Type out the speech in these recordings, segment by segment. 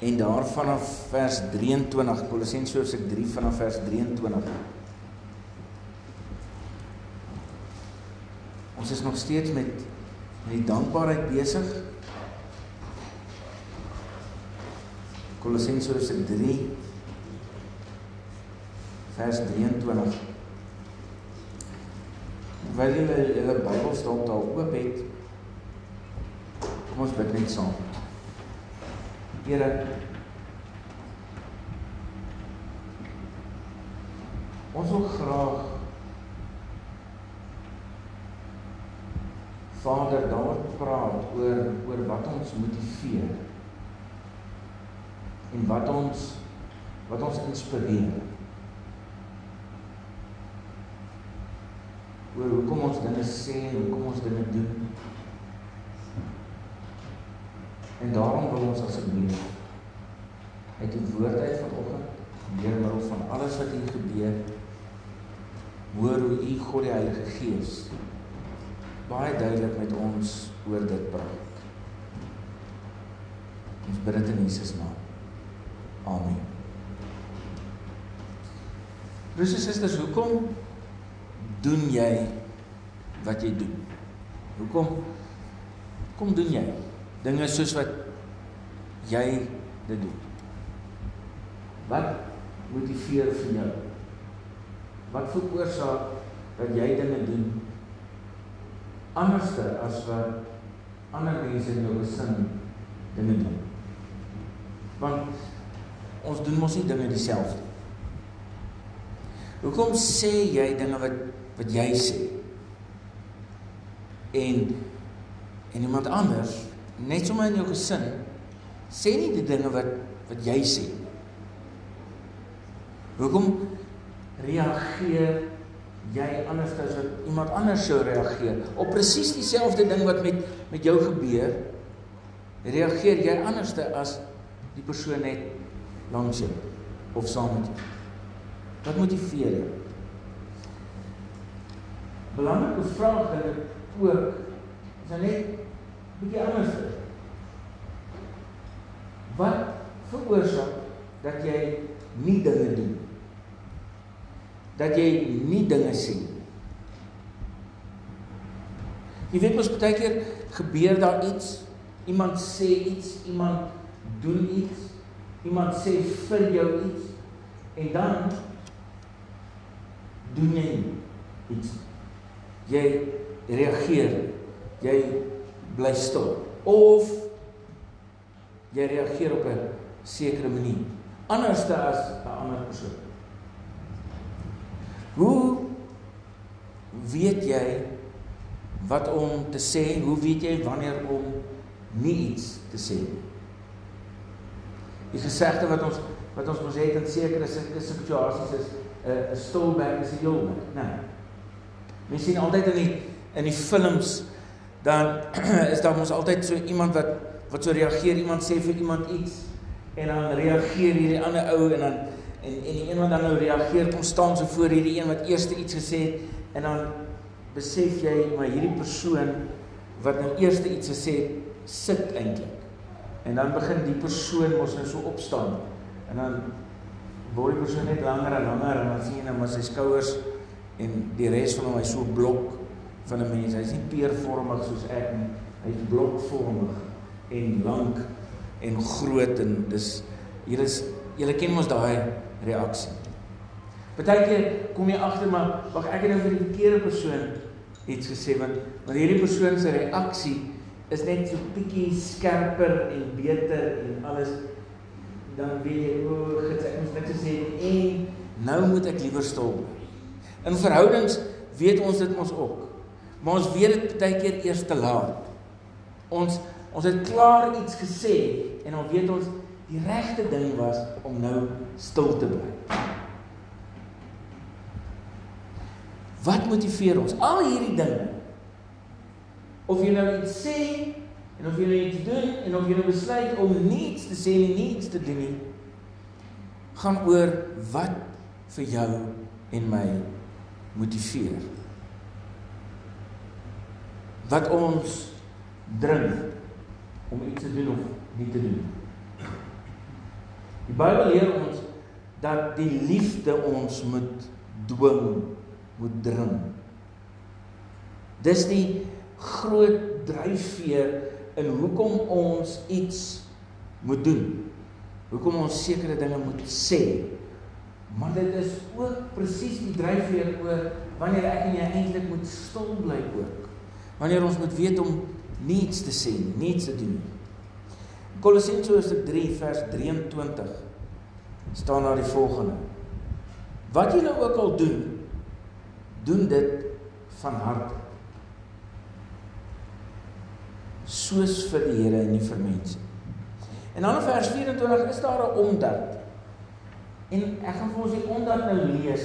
En daar vanaf vers 23 Kolossense hoofstuk 3 vanaf vers 23. Ons is nog steeds met met die dankbaarheid besig. Kolossense hoofstuk 3 vers 23. Terwyl julle julle Bybels dalk daar oop het, kom ons bid net saam. Here Ons wil graag Vader daar praat oor oor wat ons motiveer en wat ons wat ons inspireer. Oor hoekom ons dinge sê en hoekom ons dinge doen. En daarom wil ons asseblief uit die woord uit vanoggend deur middel van alles wat hier gebeur hoor hoe u God die Heilige Gees baie duidelik met ons oor dit praat. Ons bid dit in Jesus naam. Amen. Broers en susters, hoekom doen jy wat jy doen? Hoekom kom doen jy? Dinge soos wat jy dit doen. Wat motiveer vir jou? Wat veroorsaak dat jy dinge doen anderste as wat ander mense in jou gesin dinge doen? Want ons doen mos nie dinge dieselfde. Hoekom sê jy dinge wat wat jy sê? En en iemand anders net sommer in jou gesin sê nie die dinge wat wat jy sê. Hoekom reageer jy anders as wat iemand anders sou reageer op presies dieselfde ding wat met met jou gebeur? Reageer jy anderste as die persoon net langs jou of saam met jou? Wat motiveer jou? Belangrike vraag dat ek ook is net bietjie anders is. Wat veroorsaak dat jy nie dinge doen? Dat jy nie dinge nie. Jy weet mos baie keer gebeur daar iets, iemand sê iets, iemand doen iets, iemand sê vir jou iets en dan doen jy iets. Jy reageer. Jy bly stil of jy reageer op 'n sekere manier anders as 'n ander persoon. Hoe weet jy wat om te sê? Hoe weet jy wanneer om nie iets te sê nie? Die gesegde wat ons wat ons mos het in sekere situasies is 'n 'n stilbek is 'n heelbek, né? Nee. Mens sien altyd in die in die films dan is daar mos altyd so iemand wat wat so reageer, iemand sê vir iemand iets en dan reageer hierdie ander ou en dan en en die een wat dan nou reageer kom staan so voor hierdie een wat eers iets gesê het en dan besef jy maar hierdie persoon wat nou eers iets gesê het sit eintlik. En dan begin die persoon mos nou so opstaan en dan word die persoon net langer en langer en dan sien jy nou maar sy skouers en die res van hom hy so blok van 'n mens. Hy's nie peervormig soos ek nie. Hy's blokvormig en lank en groot en dis hier is julle ken mos daai reaksie. Partykeer kom jy agter maar wag ek het nou vir die verkeerde persoon iets gesê want want hierdie persoon se reaksie is net so bietjie skerper en beter en alles dan weet jy o, gits ek moet net sê en nou moet ek liewer stil bly. In verhoudings weet ons dit mos ook. Maar ons weet dit baie keer eers te laat. Ons ons het klaar iets gesê en dan weet ons die regte ding was om nou stil te bly. Wat motiveer ons? Al hierdie dinge. Of jy nou iets sê en of jy nou iets doen en of jy nou besluit om niets te sê en niets te doen nie, gaan oor wat vir jou en my motiveer wat ons dring om iets te doen of nie te doen. Die Bybel leer ons dat die liefde ons moet dwing, moet dring. Dis die groot dryfveer in hoekom ons iets moet doen. Hoekom ons sekere dinge moet sê. Maar dit is ook presies die dryfveer oor wanneer ek en jy eintlik moet stil bly ook. Wanneer ons moet weet om niets te sê, niets te doen. Kolossense hoofstuk 3 vers 23 staan daar die volgende: Wat julle ook al doen, doen dit van harte. Soos vir die Here en nie vir mense. En dan in vers 24 is daar 'n omdat. En ek gaan vir ons die omdat nou lees.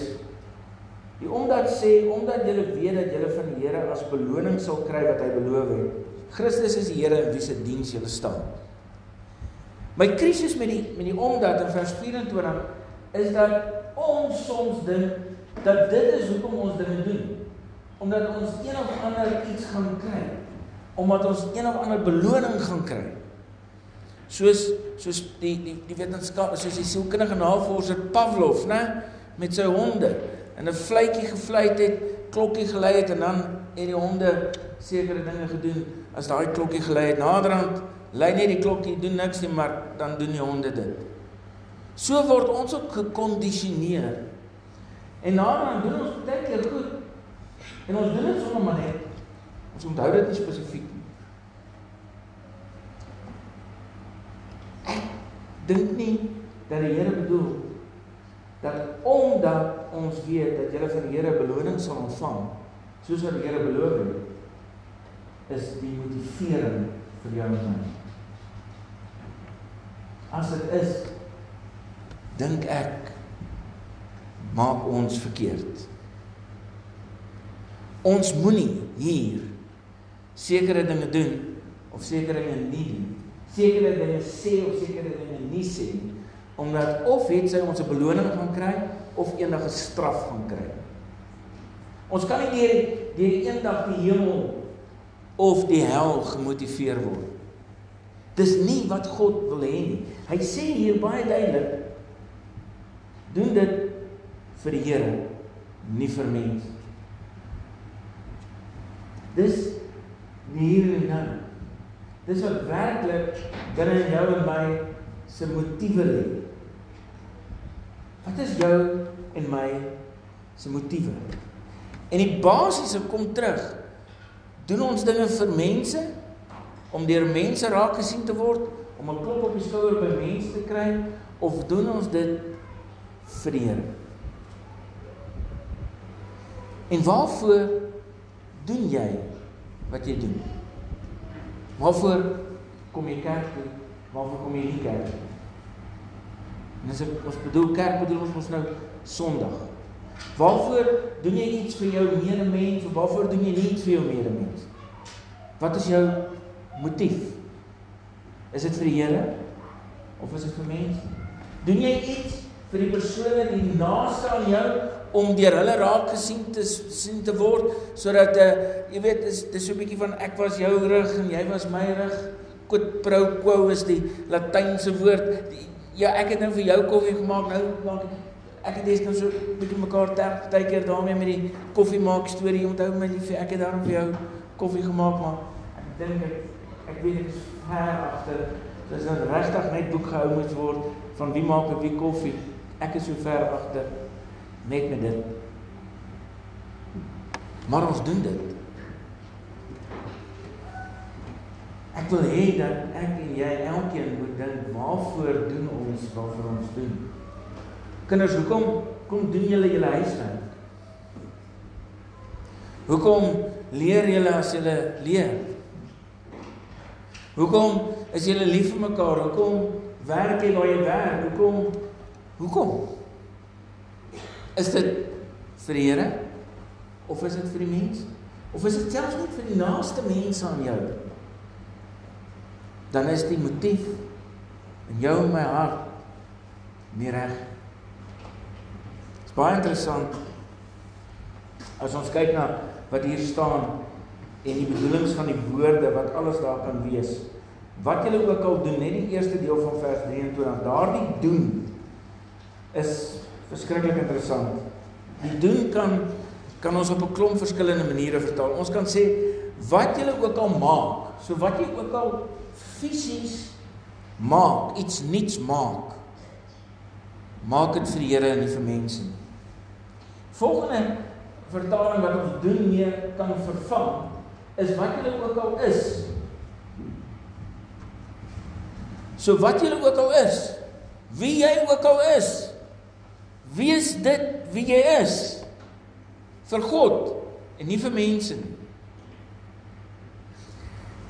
Die omdat sê omdat julle weet dat julle van die Here as beloning sal kry wat hy beloof het. Christus is die Here in wie se diens julle staan. My krisis met die met die omdat in vers 24 is dat ons soms dink dat dit is hoekom ons dinge doen. Omdat ons een of ander iets gaan kry. Omdat ons een of ander beloning gaan kry. Soos soos die die die wetenskap, soos die sielkundige navorser Pavlov, né, met sy honde en 'n fluitjie gefluit het, klokkie gelei het en dan het die honde sekere dinge gedoen as daai klokkie gelei het. Naderhand Lei net die klokkie, doen niks nie, maar dan doen die honde dit. So word ons ook gekondisioneer. En daarna doen ons baie keer goed. En ons doen dit sommer maar net. Ons onthou dit nie spesifiek nie. Ek dink nie dat die Here bedoel dat omdat ons weet dat jy van die Here beloning sal ontvang, soos wat die Here beloof het, is die motivering vir jou en my. As dit is dink ek maak ons verkeerd. Ons moenie hier sekere dinge doen of sekere dinge nie doen. Sekere dinge sê of sekere dinge nie sê omdat of het sy ons 'n beloning gaan kry of enige straf gaan kry. Ons kan nie deur deur eendag die hemel of die hel gemotiveer word. Dis nie wat God wil hê nie. Hy sê hier baie duidelik doen dit vir die Here, nie vir mense. Dis hier en nou. Dis wat werklik binne jou en my se motiewe lê. Wat is jou en my se motiewe? En die basiese kom terug. Doen ons dinge vir mense om deur mense raak gesien te word, om 'n klop op die skouer by mense te kry of doen ons dit vir die Here? En waarvoor doen jy wat jy doen? Waarvoor kom jy kerk toe? Waarvoor kom jy nie kerk toe? En as ons bedoel kerk bedoel ons mos nou Sondag. Waarvoor doen jy iets vir jou medemens waarvoor doen jy iets vir jou medemens? Wat is jou motief? Is dit vir die Here of is dit vir mense? Doen jy iets vir die persone in die naaste aan jou om deur hulle raak gesien te sien te word sodat 'n uh, eh, jy weet dis dis so 'n bietjie van ek was jou rug en jy was my rug. Quid pro quo is die latynse woord. Die, ja, ek het nou vir jou koffie gemaak. Nou maak ek ek het dis nou so bietjie mekaar terg baie keer daarmee met die koffie maak storie. Onthou my lief, ek het daarom vir jou koffie gemaak maar ek dink ek ek weet dit is ver agter. Dis nou regtig net boek gehou moet word van wie maak wie koffie. Ek is so ver agter net met dit. Maar ons doen dit. Ek wil hê dat ek en jy elkeen moet dink waarvoor doen ons wat vir ons doen. Kinders, hoekom kom doen julle julle huiswerk? Hoekom leer julle as julle leer? Hoekom is julle lief vir mekaar? Hoekom werk jy waar jy werk? Hoekom? Hoekom? Is dit vir die Here of is dit vir die mens? Of is dit selfs net vir die naaste mense aan jou? Dan is die motief in jou en my hart nie reg. Dit is baie interessant as ons kyk na wat hier staan en die bedoelings van die woorde wat alles daar kan wees. wat julle ook al doen, net die eerste deel van vers 23, daardie doen is verskriklik interessant. Die doen kan kan ons op 'n klomp verskillende maniere vertaal. Ons kan sê wat julle ook al maak, so wat jy ook al fisies maak, iets nuuts maak, maak dit vir die Here en nie vir mense nie. Volgende vertaling wat ons doen mee kan vervang is wat julle ook al is. So wat julle ook al is, wie jy ook al is, wees dit wie jy is vir God en nie vir mense nie.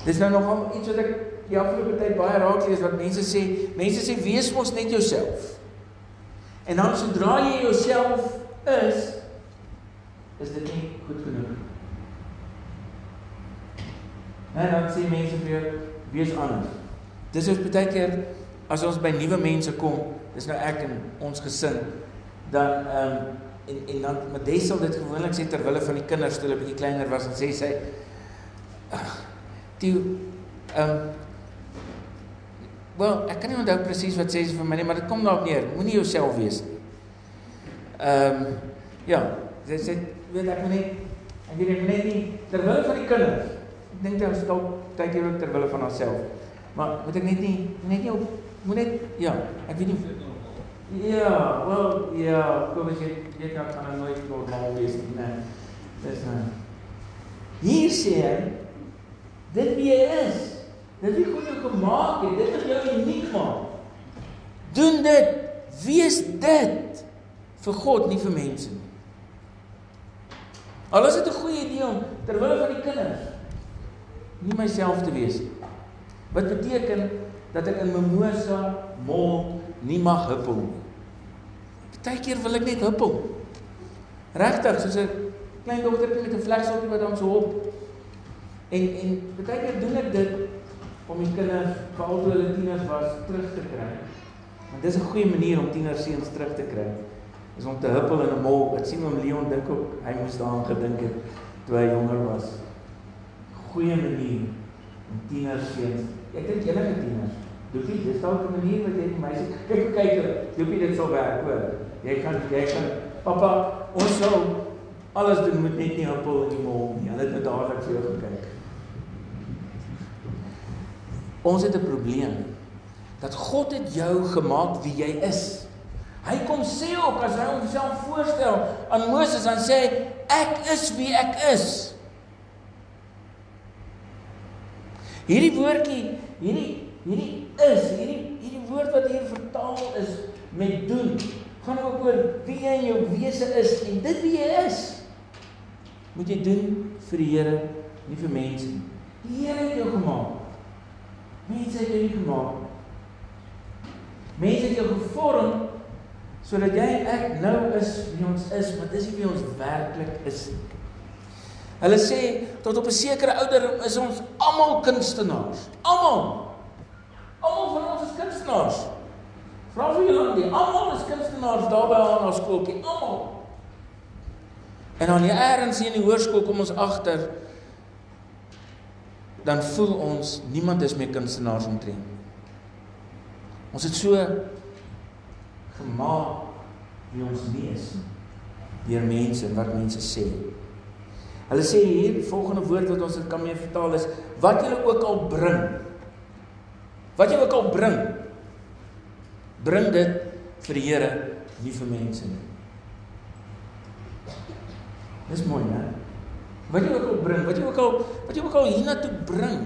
Dis nou nogal iets wat ek die afgelope tyd baie raak lees wat mense sê, mense sê wees mos net jouself. En dan sodra jy jouself is, is dit nie goed genoeg nie. En dan sê mense vir jou, wees anders. Dis is baie keer as ons by nuwe mense kom, dis nou ek en ons gesin, dan ehm um, en en dan Modest sal dit gewoonlik sê ter wille van die kinders toe hulle bietjie kleiner was en sê sy ag die ehm um, Wel, ek kan nie onthou presies wat sê vir my nie, maar dit kom daarop neer. Moenie jouself wees nie. Ehm um, ja, sy sê weet ek net ek weet ek net nie terwyl van die kinders. Ek dink jy is dalk tyd hier ook terwyl van haarself. Maar moet ek net nie net nie op moet net ja, ek weet nie Ja, wel ja, kom as jy jy kan kan nooit normaal wees nie. Nee. Dis nou. Hier sê hy dit wie jy is. Dit wie God jou gemaak het, dit wat jou uniek maak. Doen dit, wees dit vir God, nie vir mense nie. Al is dit 'n goeie idee om ter wille van die kinders nie myself te wees nie. Wat beteken dat ek in Mimosa mol nie mag huppel nie. Partykeer wil ek net huppel. Regtig, soos 'n klein dogtertjie met 'n vlegseltjie wat dan so hop. En en partykeer doen ek dit om die kinders, veral toe hulle tieners was, terug te kry. Want dis 'n goeie manier om tienerseuns terug te kry is om te huppel in 'n mol. Ek sien hom Leon dink ook hy moes daaraan gedink het toe hy jonger was. Goeie manier om tieners seuns. Ek dink julle het tieners. Doopie, dis dalk 'n manier wat jy die meisie kyk hoe kyk hulle. Doopie, dit sal werk, hoor. Jy kan jy kan pappa, ons sal alles doen moet net nie huppel in die mol nie. Hulle het nou dadelik vir jou gekyk. Ons het 'n probleem dat God het jou gemaak wie jy is. Hy kom sê ook as hy homself voorstel aan Moses dan sê hy ek is wie ek is. Hierdie woordjie, hierdie hierdie is, hierdie hierdie woord wat hier vertaal is met doen, gaan ook oor wie jy in jou wese is en dit wie jy is. Moet jy doen vir die Here, nie vir mense nie. Die Here het jou gemaak. Mense het jou nie gemaak. Mense het jou gevorm sodat jy en ek nou is wie ons is, maar dis nie wie ons werklik is nie. Hulle sê tot op 'n sekere ouderdom is ons almal kunstenaars. Almal. Almal van ons is kunstenaars. Vra vir julle die almal is kunstenaars daar by ons skooltjie, almal. En dan hier eers in die hoërskool kom ons agter dan voel ons niemand is meer kunstenaars omtrent. Ons het so gemaak wie ons nie is deur mense wat mense sê. Hulle sê hier die volgende woord wat ons dit kan mee vertaal is wat jy ook al bring. Wat jy ook al bring. Bring dit vir die Here, nie vir mense nie. Dis mooi, né? Wat jy ook al bring, wat jy ook al wat jy ook al hiernatoe bring.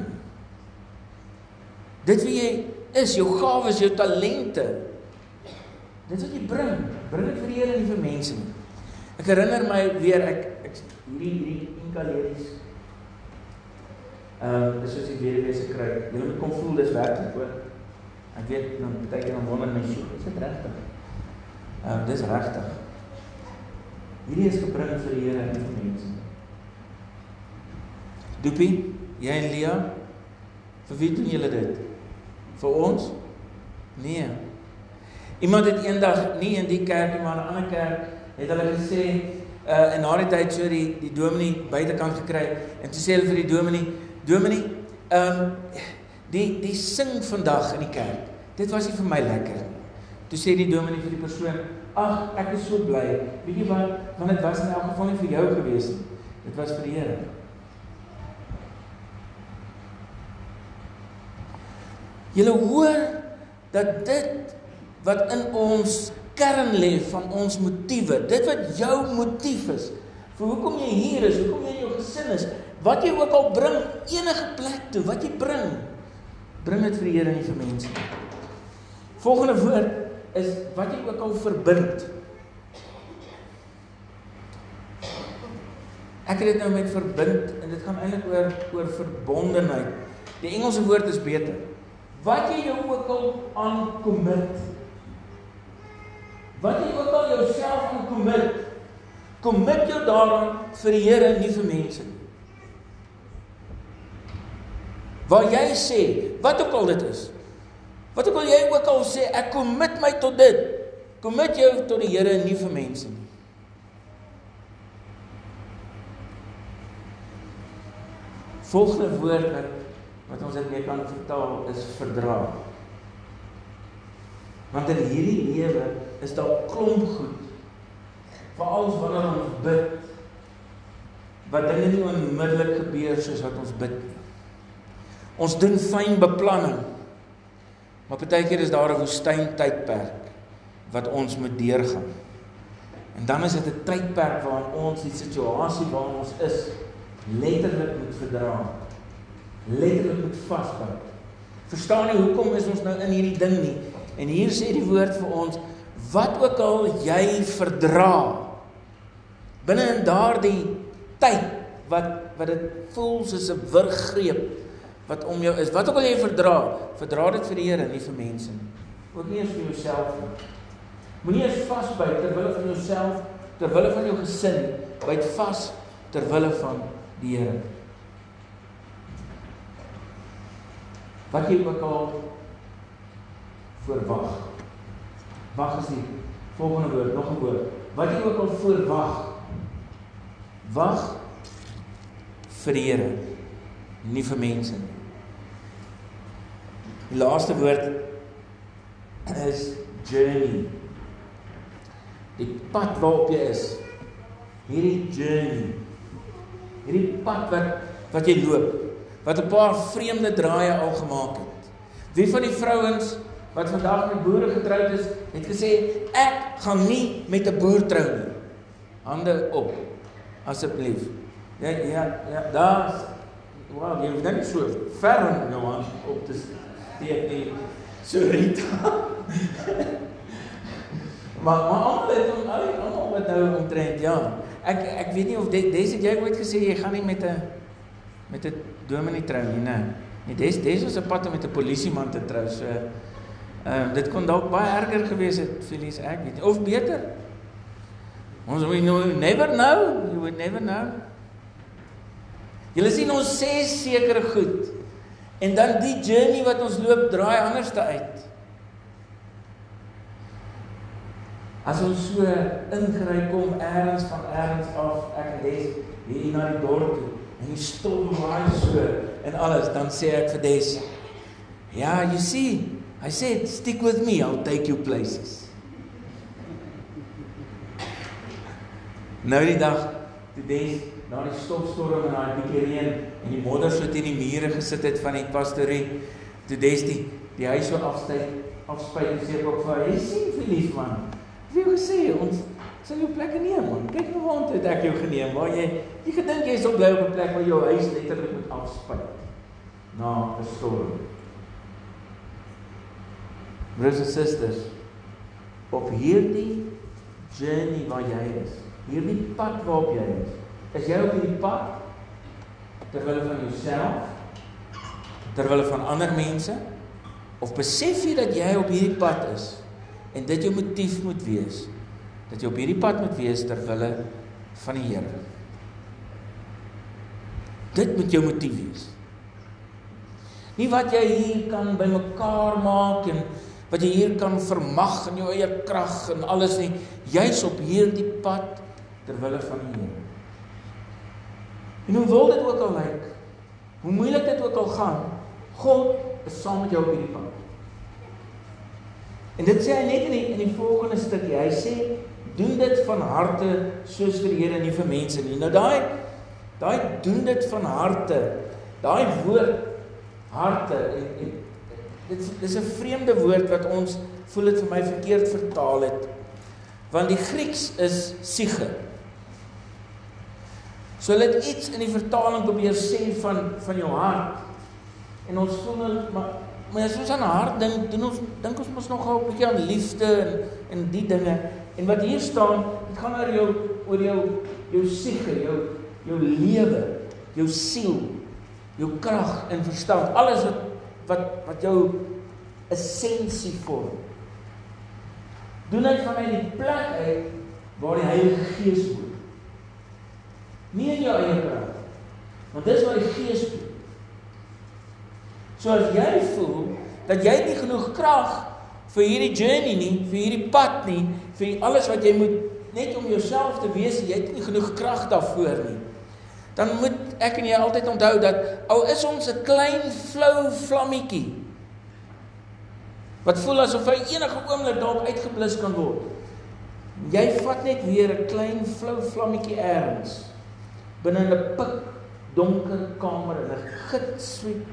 Dit wie jy is, jou gawes, jou talente, Dit wat jy bring, bring dit vir die Here en nie vir mense nie. Ek herinner my weer ek ek hierdie hierdie inkaleries. Ehm uh, dis soos die weduwee kry. Jy moet kom voel dis werklik hoor. Ek weet dan baie keer dan wonder my sjoe, is dit regtig? Ehm uh, dis regtig. Hierdie is gebring vir die Here en vir mense. Doopie, jy en Lia, vir wie doen julle dit? Vir ons? Nee. Iemand het eendag nie in die kerk nie, maar in 'n ander kerk het hulle gesê uh in daardie tyd so die die dominee buitekant gekry en toe sê hulle vir die dominee, dominee, um, Die die sing vandag in die kerk. Dit was nie vir my lekker nie. Toe sê die dominee vir die persoon: "Ag, ek is so bly. Weet jy wat? Want dit was in elk geval nie vir jou gewees nie. Dit was vir die Here." Julle hoor dat dit wat in ons kern lê van ons motiewe, dit wat jou motief is, vir hoekom jy hier is, hoekom jy in jou gesin is, wat jy ook al bring enige plek toe, wat jy bring, bring dit vir die Here en vir mense. Volgende woord is wat jy ook al verbind. Ek het dit nou met verbind en dit gaan eintlik oor oor verbondenheid. Die Engelse woord is beter. Wat jy jou ook al aan commit. Wat jy ook al jouself aan commit. Commit jou daaraan vir die Here nie vir mense nie. Waar jy sê, wat ook al dit is. Wat ook al jy ook al sê, ek commit my tot dit. Commit jou tot die Here nie vir mense nie. Volgende woord wat wat ons dit mee kan vertaal is verdra. Want in hierdie lewe is daar klomp goed. Veral wanneer ons bid wat dinge nie onmiddellik gebeur soos wat ons bid nie. Ons doen fyn beplanning. Maar partykeer is daar 'n woestyn tydperk wat ons moet deurgaan. En dan is dit 'n tydperk waarin ons die situasie waarin ons is letterlik moet verdra. Letterlik moet vashou. Verstaan jy hoekom is ons nou in hierdie ding nie? En hier sê die woord vir ons wat ook al jy verdra binne in daardie tyd wat wat dit voel soos 'n wurggreep wat om jou is. Wat ook al jy verdra, verdra dit vir die Here, nie vir mense nie. Ook nie eens vir jouself nie. Moenie eens vasbyt ter wille van jouself, ter wille van jou gesin, byt vas ter wille van die Here. Wat jy ook al verwag. Wag is die volgende woord, nog 'n woord. Wat jy ook al verwag. Wag vir die Here, nie vir mense nie. Die laaste woord is journey. Die pad waarop jy is. Hierdie journey. Hierdie pad wat wat jy loop, wat 'n paar vreemde draaie al gemaak het. Wie van die vrouens wat vandag met boere getroud is, het gesê ek gaan nie met 'n boer trou nie. Hande op. Asseblief. Ja ja ja, daar's Wow, jy het net so ver nou aan op te steek nie. Sorry. maar maar almal het almal wat nou omtrent ja. Ek ek weet nie of dit dis het jy ooit gesê jy gaan nie met 'n met 'n dominee trou nie, nee. Nee, dis dis was 'n pad om met 'n polisieman te trou. So ehm uh, dit kon dalk baie erger gewees het, Felies, ek weet nie. Of beter. Ons we know never know, you would never know. Julle sien ons sê sekere goed. En dan die journey wat ons loop draai anderste uit. As ons so ingry kom eers van eers af, ek en Des hier na die dorp toe en die storm waai so en alles, dan sê ek vir Des, "Ja, you see, I said stick with me, I'll take you places." Nou die dag, toe Des na die stofstorm en daai bietjie reën en die modder so teen die mure gesit het van die pastorie toe des die die huis so afstyg afspuit en sê op vir hy sien verlief man wie wou sê ons sal jou plek neem man kyk nou waar het ek jou geneem waar jy jy gedink jy sou bly op 'n plek waar jou huis letterlik moet afspuit na 'n storm broers en susters op hierdie journey waar jy is hierdie pad waarop jy is Is jy op hierdie pad ter wille van jouself? Ter wille van ander mense? Of besef jy dat jy op hierdie pad is en dit jou motief moet wees dat jy op hierdie pad moet wees ter wille van die Here? Dit moet jou motief wees. Nie wat jy hier kan bymekaar maak en wat jy hier kan vermag in jou eie krag en alles nie, jy's op hierdie pad ter wille van die Here. En hoe wil dit ook al lyk? Hoe moeilik dit ook al gaan, God is saam met jou op hierdie pad. En dit sê hy net in die in die volgende stukkie. Hy sê doen dit van harte soos vir die Here en nie vir mense nie. Nou daai daai doen dit van harte. Daai woord harte en, en dit dis 'n vreemde woord wat ons voel dit vir my verkeerd vertaal het. Want die Grieks is siege. So hulle het iets in die vertaling probeer sê van van jou hart. En ons voel nou maar maar as ons aan hart dink, doen ons dink ons mos nogal 'n bietjie aan liefde en en die dinge. En wat hier staan, dit gaan oor jou oor jou jou siege, jou jou lewe, jou siel, jou krag en verstand, alles wat wat wat jou essensie vorm. Doen dit van my die plek uit waar die Heilige Gees woon. Nie in jou eie krag. Want dis waar die Gees woon. So as jy voel dat jy nie genoeg krag vir hierdie journey nie, vir hierdie pad nie, vir alles wat jy moet net om jouself te wees, jy het nie genoeg krag daarvoor nie. Dan moet ek en jy altyd onthou dat al is ons 'n klein flou vlammetjie wat voel asof hy enige oomblik dalk uitgeblus kan word. Jy vat net weer 'n klein flou vlammetjie ergens binne 'n pik donker kamer in 'n gitswit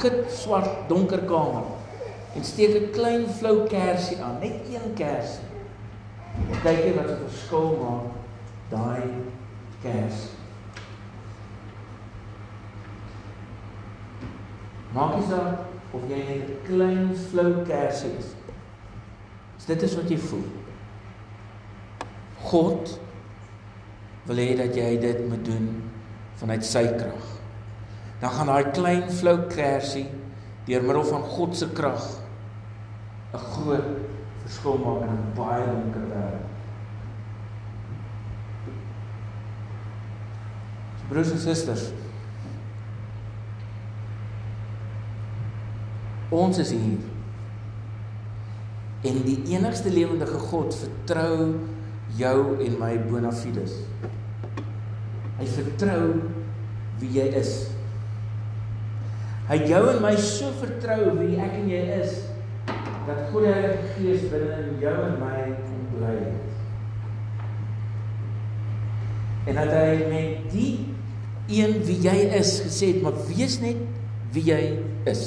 git swart donker kamer en steek 'n klein flou kersie aan, net een kersie. Kyk jy wat 'n verskil maak daai kers. Maak nie saak of jy net 'n klein flou kersie is. As dit is wat jy voel. God wil hê dat jy dit moet doen vanuit sy krag. Dan gaan daai klein flou kersie deur middel van God se krag 'n groot verskil maak in 'n baie donker wêreld. Broers en susters, ons is hier. En die enigste lewendige God vertrou jou en my bona fides. Hy vertrou wie jy is. Hy jou en my so vertrou wie ek en jy is dat God die Heilige Gees binne in jou en my kom bly. En dat hy met die een wie jy is gesê het, maar wees net wie jy is.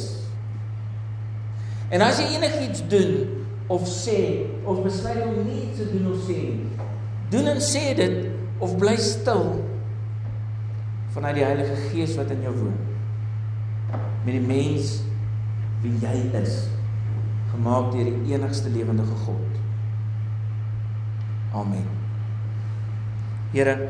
En as jy enigiets doen of sê of besluit om nie te doen of sê doen en sê dit of bly stil vanuit die Heilige Gees wat in jou woon. Met die mens wie jy is gemaak deur die enigste lewende God. Amen. Here